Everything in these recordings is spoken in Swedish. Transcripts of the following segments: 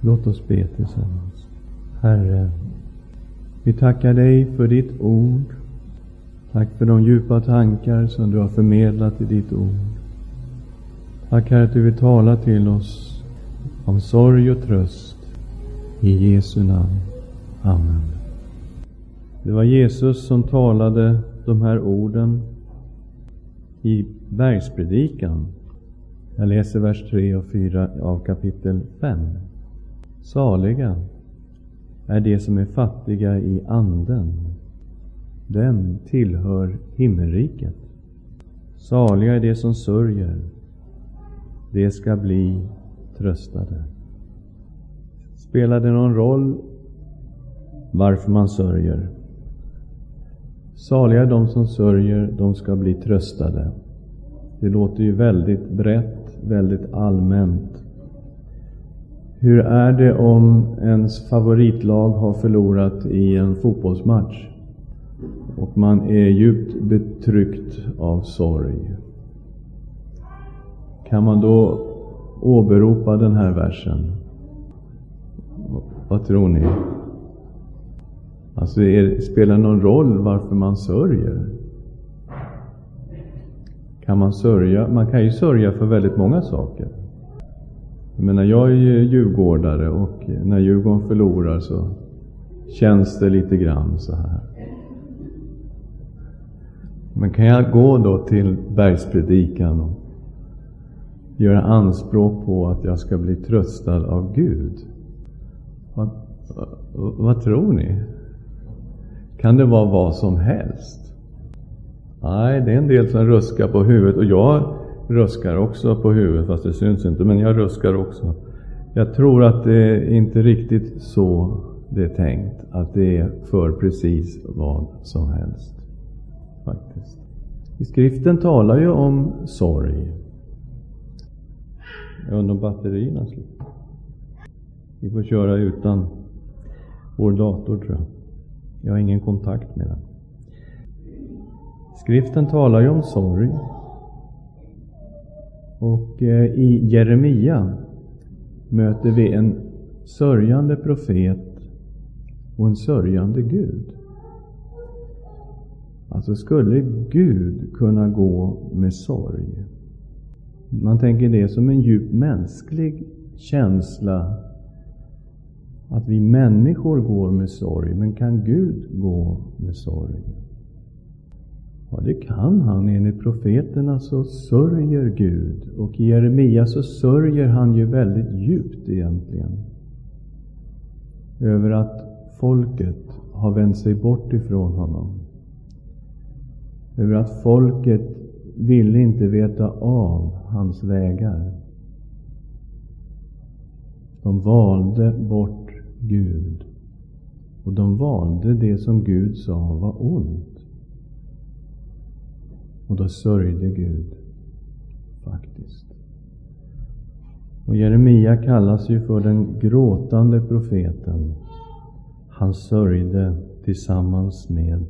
Låt oss be tillsammans. Herre, vi tackar dig för ditt ord. Tack för de djupa tankar som du har förmedlat i ditt ord. Tack Herre att du vill tala till oss om sorg och tröst. I Jesu namn. Amen. Det var Jesus som talade de här orden i bergspredikan. Jag läser vers 3 och 4 av kapitel 5. Saliga är de som är fattiga i anden. Dem tillhör himmelriket. Saliga är de som sörjer. De ska bli tröstade. Spelar det någon roll varför man sörjer? Saliga är de som sörjer, de ska bli tröstade. Det låter ju väldigt brett, väldigt allmänt. Hur är det om ens favoritlag har förlorat i en fotbollsmatch och man är djupt betryckt av sorg? Kan man då åberopa den här versen? Vad tror ni? Alltså, är, spelar det någon roll varför man sörjer? Kan man sörja? Man kan ju sörja för väldigt många saker. Jag menar, jag är ju djurgårdare och när Djurgården förlorar så känns det lite grann så här. Men kan jag gå då till bergspredikan och göra anspråk på att jag ska bli tröstad av Gud? Vad, vad, vad tror ni? Kan det vara vad som helst? Nej, det är en del som ruskar på huvudet och jag ruskar också på huvudet, fast det syns inte, men jag ruskar också. Jag tror att det är inte riktigt så det är tänkt, att det är för precis vad som helst. Faktiskt. I skriften talar ju om sorg. Jag undrar om batterierna slut. Vi får köra utan vår dator tror jag. Jag har ingen kontakt med den. Skriften talar ju om sorg. Och eh, i Jeremia möter vi en sörjande profet och en sörjande Gud. Alltså, skulle Gud kunna gå med sorg? Man tänker det som en djup mänsklig känsla att vi människor går med sorg, men kan Gud gå med sorg? Ja, det kan han. Enligt profeterna så sörjer Gud. Och i Jeremia så sörjer han ju väldigt djupt egentligen. Över att folket har vänt sig bort ifrån honom. Över att folket ville inte veta av hans vägar. De valde bort Gud. Och de valde det som Gud sa var ont. Och då sörjde Gud, faktiskt. Och Jeremia kallas ju för den gråtande profeten. Han sörjde tillsammans med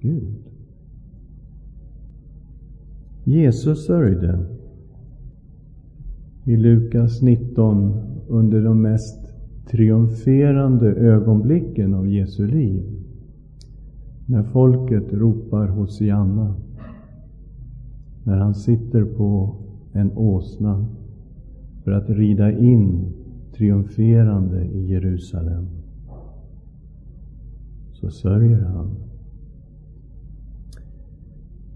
Gud. Jesus sörjde i Lukas 19 under de mest triumferande ögonblicken av Jesu liv. När folket ropar Hosianna. När han sitter på en åsna för att rida in triumferande i Jerusalem. Så sörjer han.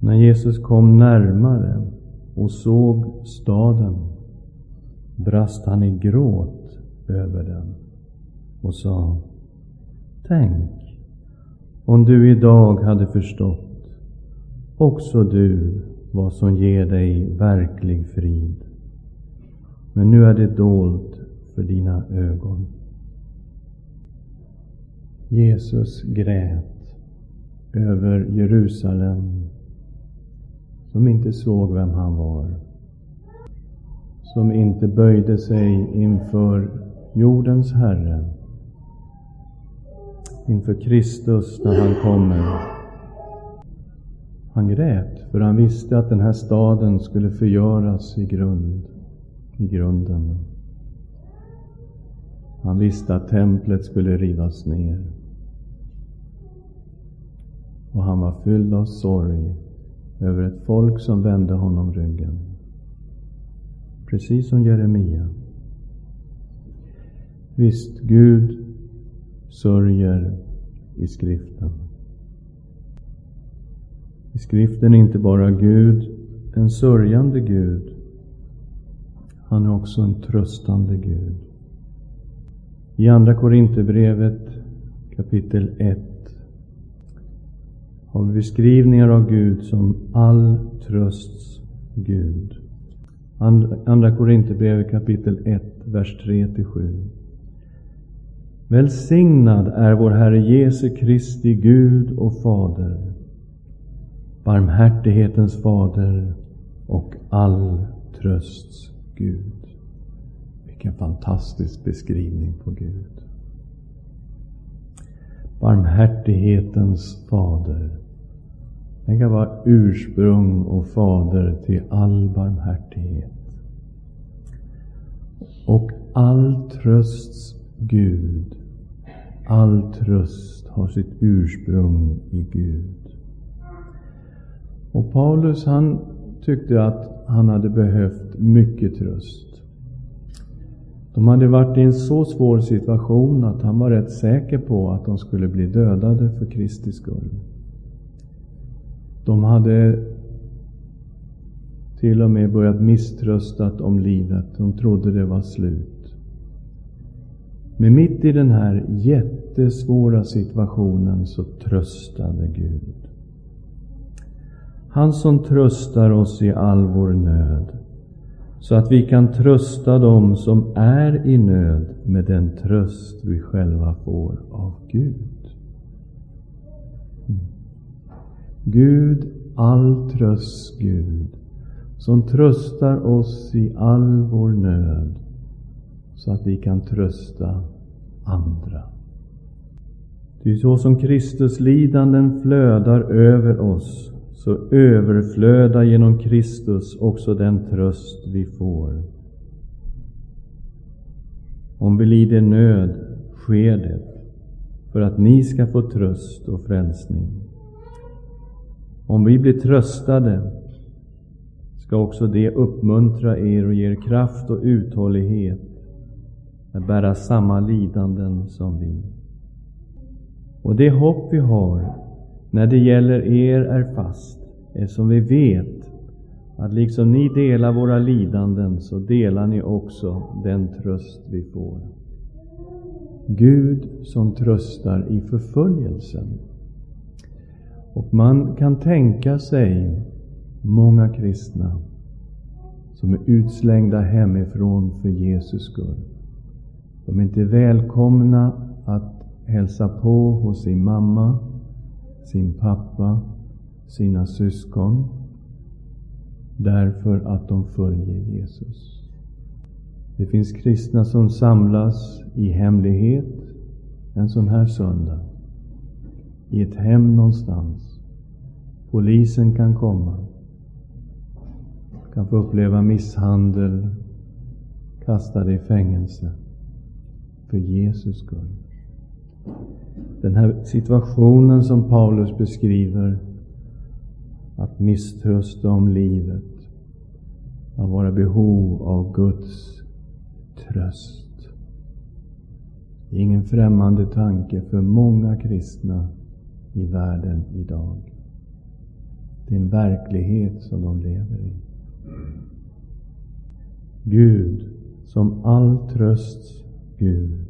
När Jesus kom närmare och såg staden brast han i gråt över den och sa Tänk om du idag hade förstått också du vad som ger dig verklig frid. Men nu är det dolt för dina ögon. Jesus grät över Jerusalem som inte såg vem han var. Som inte böjde sig inför jordens Herre inför Kristus när han kommer. Han grät, för han visste att den här staden skulle förgöras i grund, i grunden. Han visste att templet skulle rivas ner. Och han var fylld av sorg över ett folk som vände honom ryggen. Precis som Jeremia. Visst, Gud sörjer i skriften. I skriften är inte bara Gud en sörjande Gud. Han är också en tröstande Gud. I Andra Korinthierbrevet kapitel 1 har vi beskrivningar av Gud som all trösts Gud. Andra Korinthierbrevet kapitel 1, vers 3-7. Välsignad är vår Herre Jesu Kristi Gud och Fader, barmhärtighetens Fader och all trösts Gud. Vilken fantastisk beskrivning på Gud. Barmhärtighetens Fader. Den kan vara ursprung och fader till all barmhärtighet. Och all trösts Gud. All tröst har sitt ursprung i Gud. Paulus han tyckte att han hade behövt mycket tröst. De hade varit i en så svår situation att han var rätt säker på att de skulle bli dödade för Kristi skull. De hade till och med börjat misströstat om livet. De trodde det var slut. Men mitt i den här jättesvåra situationen så tröstade Gud. Han som tröstar oss i all vår nöd, så att vi kan trösta dem som är i nöd med den tröst vi själva får av Gud. Gud, all tröst Gud, som tröstar oss i all vår nöd, så att vi kan trösta andra. Ty så som Kristus lidanden flödar över oss, så överflöda genom Kristus också den tröst vi får. Om vi lider nöd sker det för att ni ska få tröst och frälsning. Om vi blir tröstade ska också det uppmuntra er och ge er kraft och uthållighet att bära samma lidanden som vi. Och det hopp vi har när det gäller er är fast, eftersom vi vet att liksom ni delar våra lidanden så delar ni också den tröst vi får. Gud som tröstar i förföljelsen. Och man kan tänka sig många kristna som är utslängda hemifrån för Jesus skull. De är inte välkomna att hälsa på hos sin mamma, sin pappa, sina syskon därför att de följer Jesus. Det finns kristna som samlas i hemlighet en sån här söndag i ett hem någonstans. Polisen kan komma, kan få uppleva misshandel, kastade i fängelse för Jesus skull. Den här situationen som Paulus beskriver, att misströsta om livet, att vara behov av Guds tröst. Det är ingen främmande tanke för många kristna i världen idag. Det är en verklighet som de lever i. Gud, som all trösts Gud,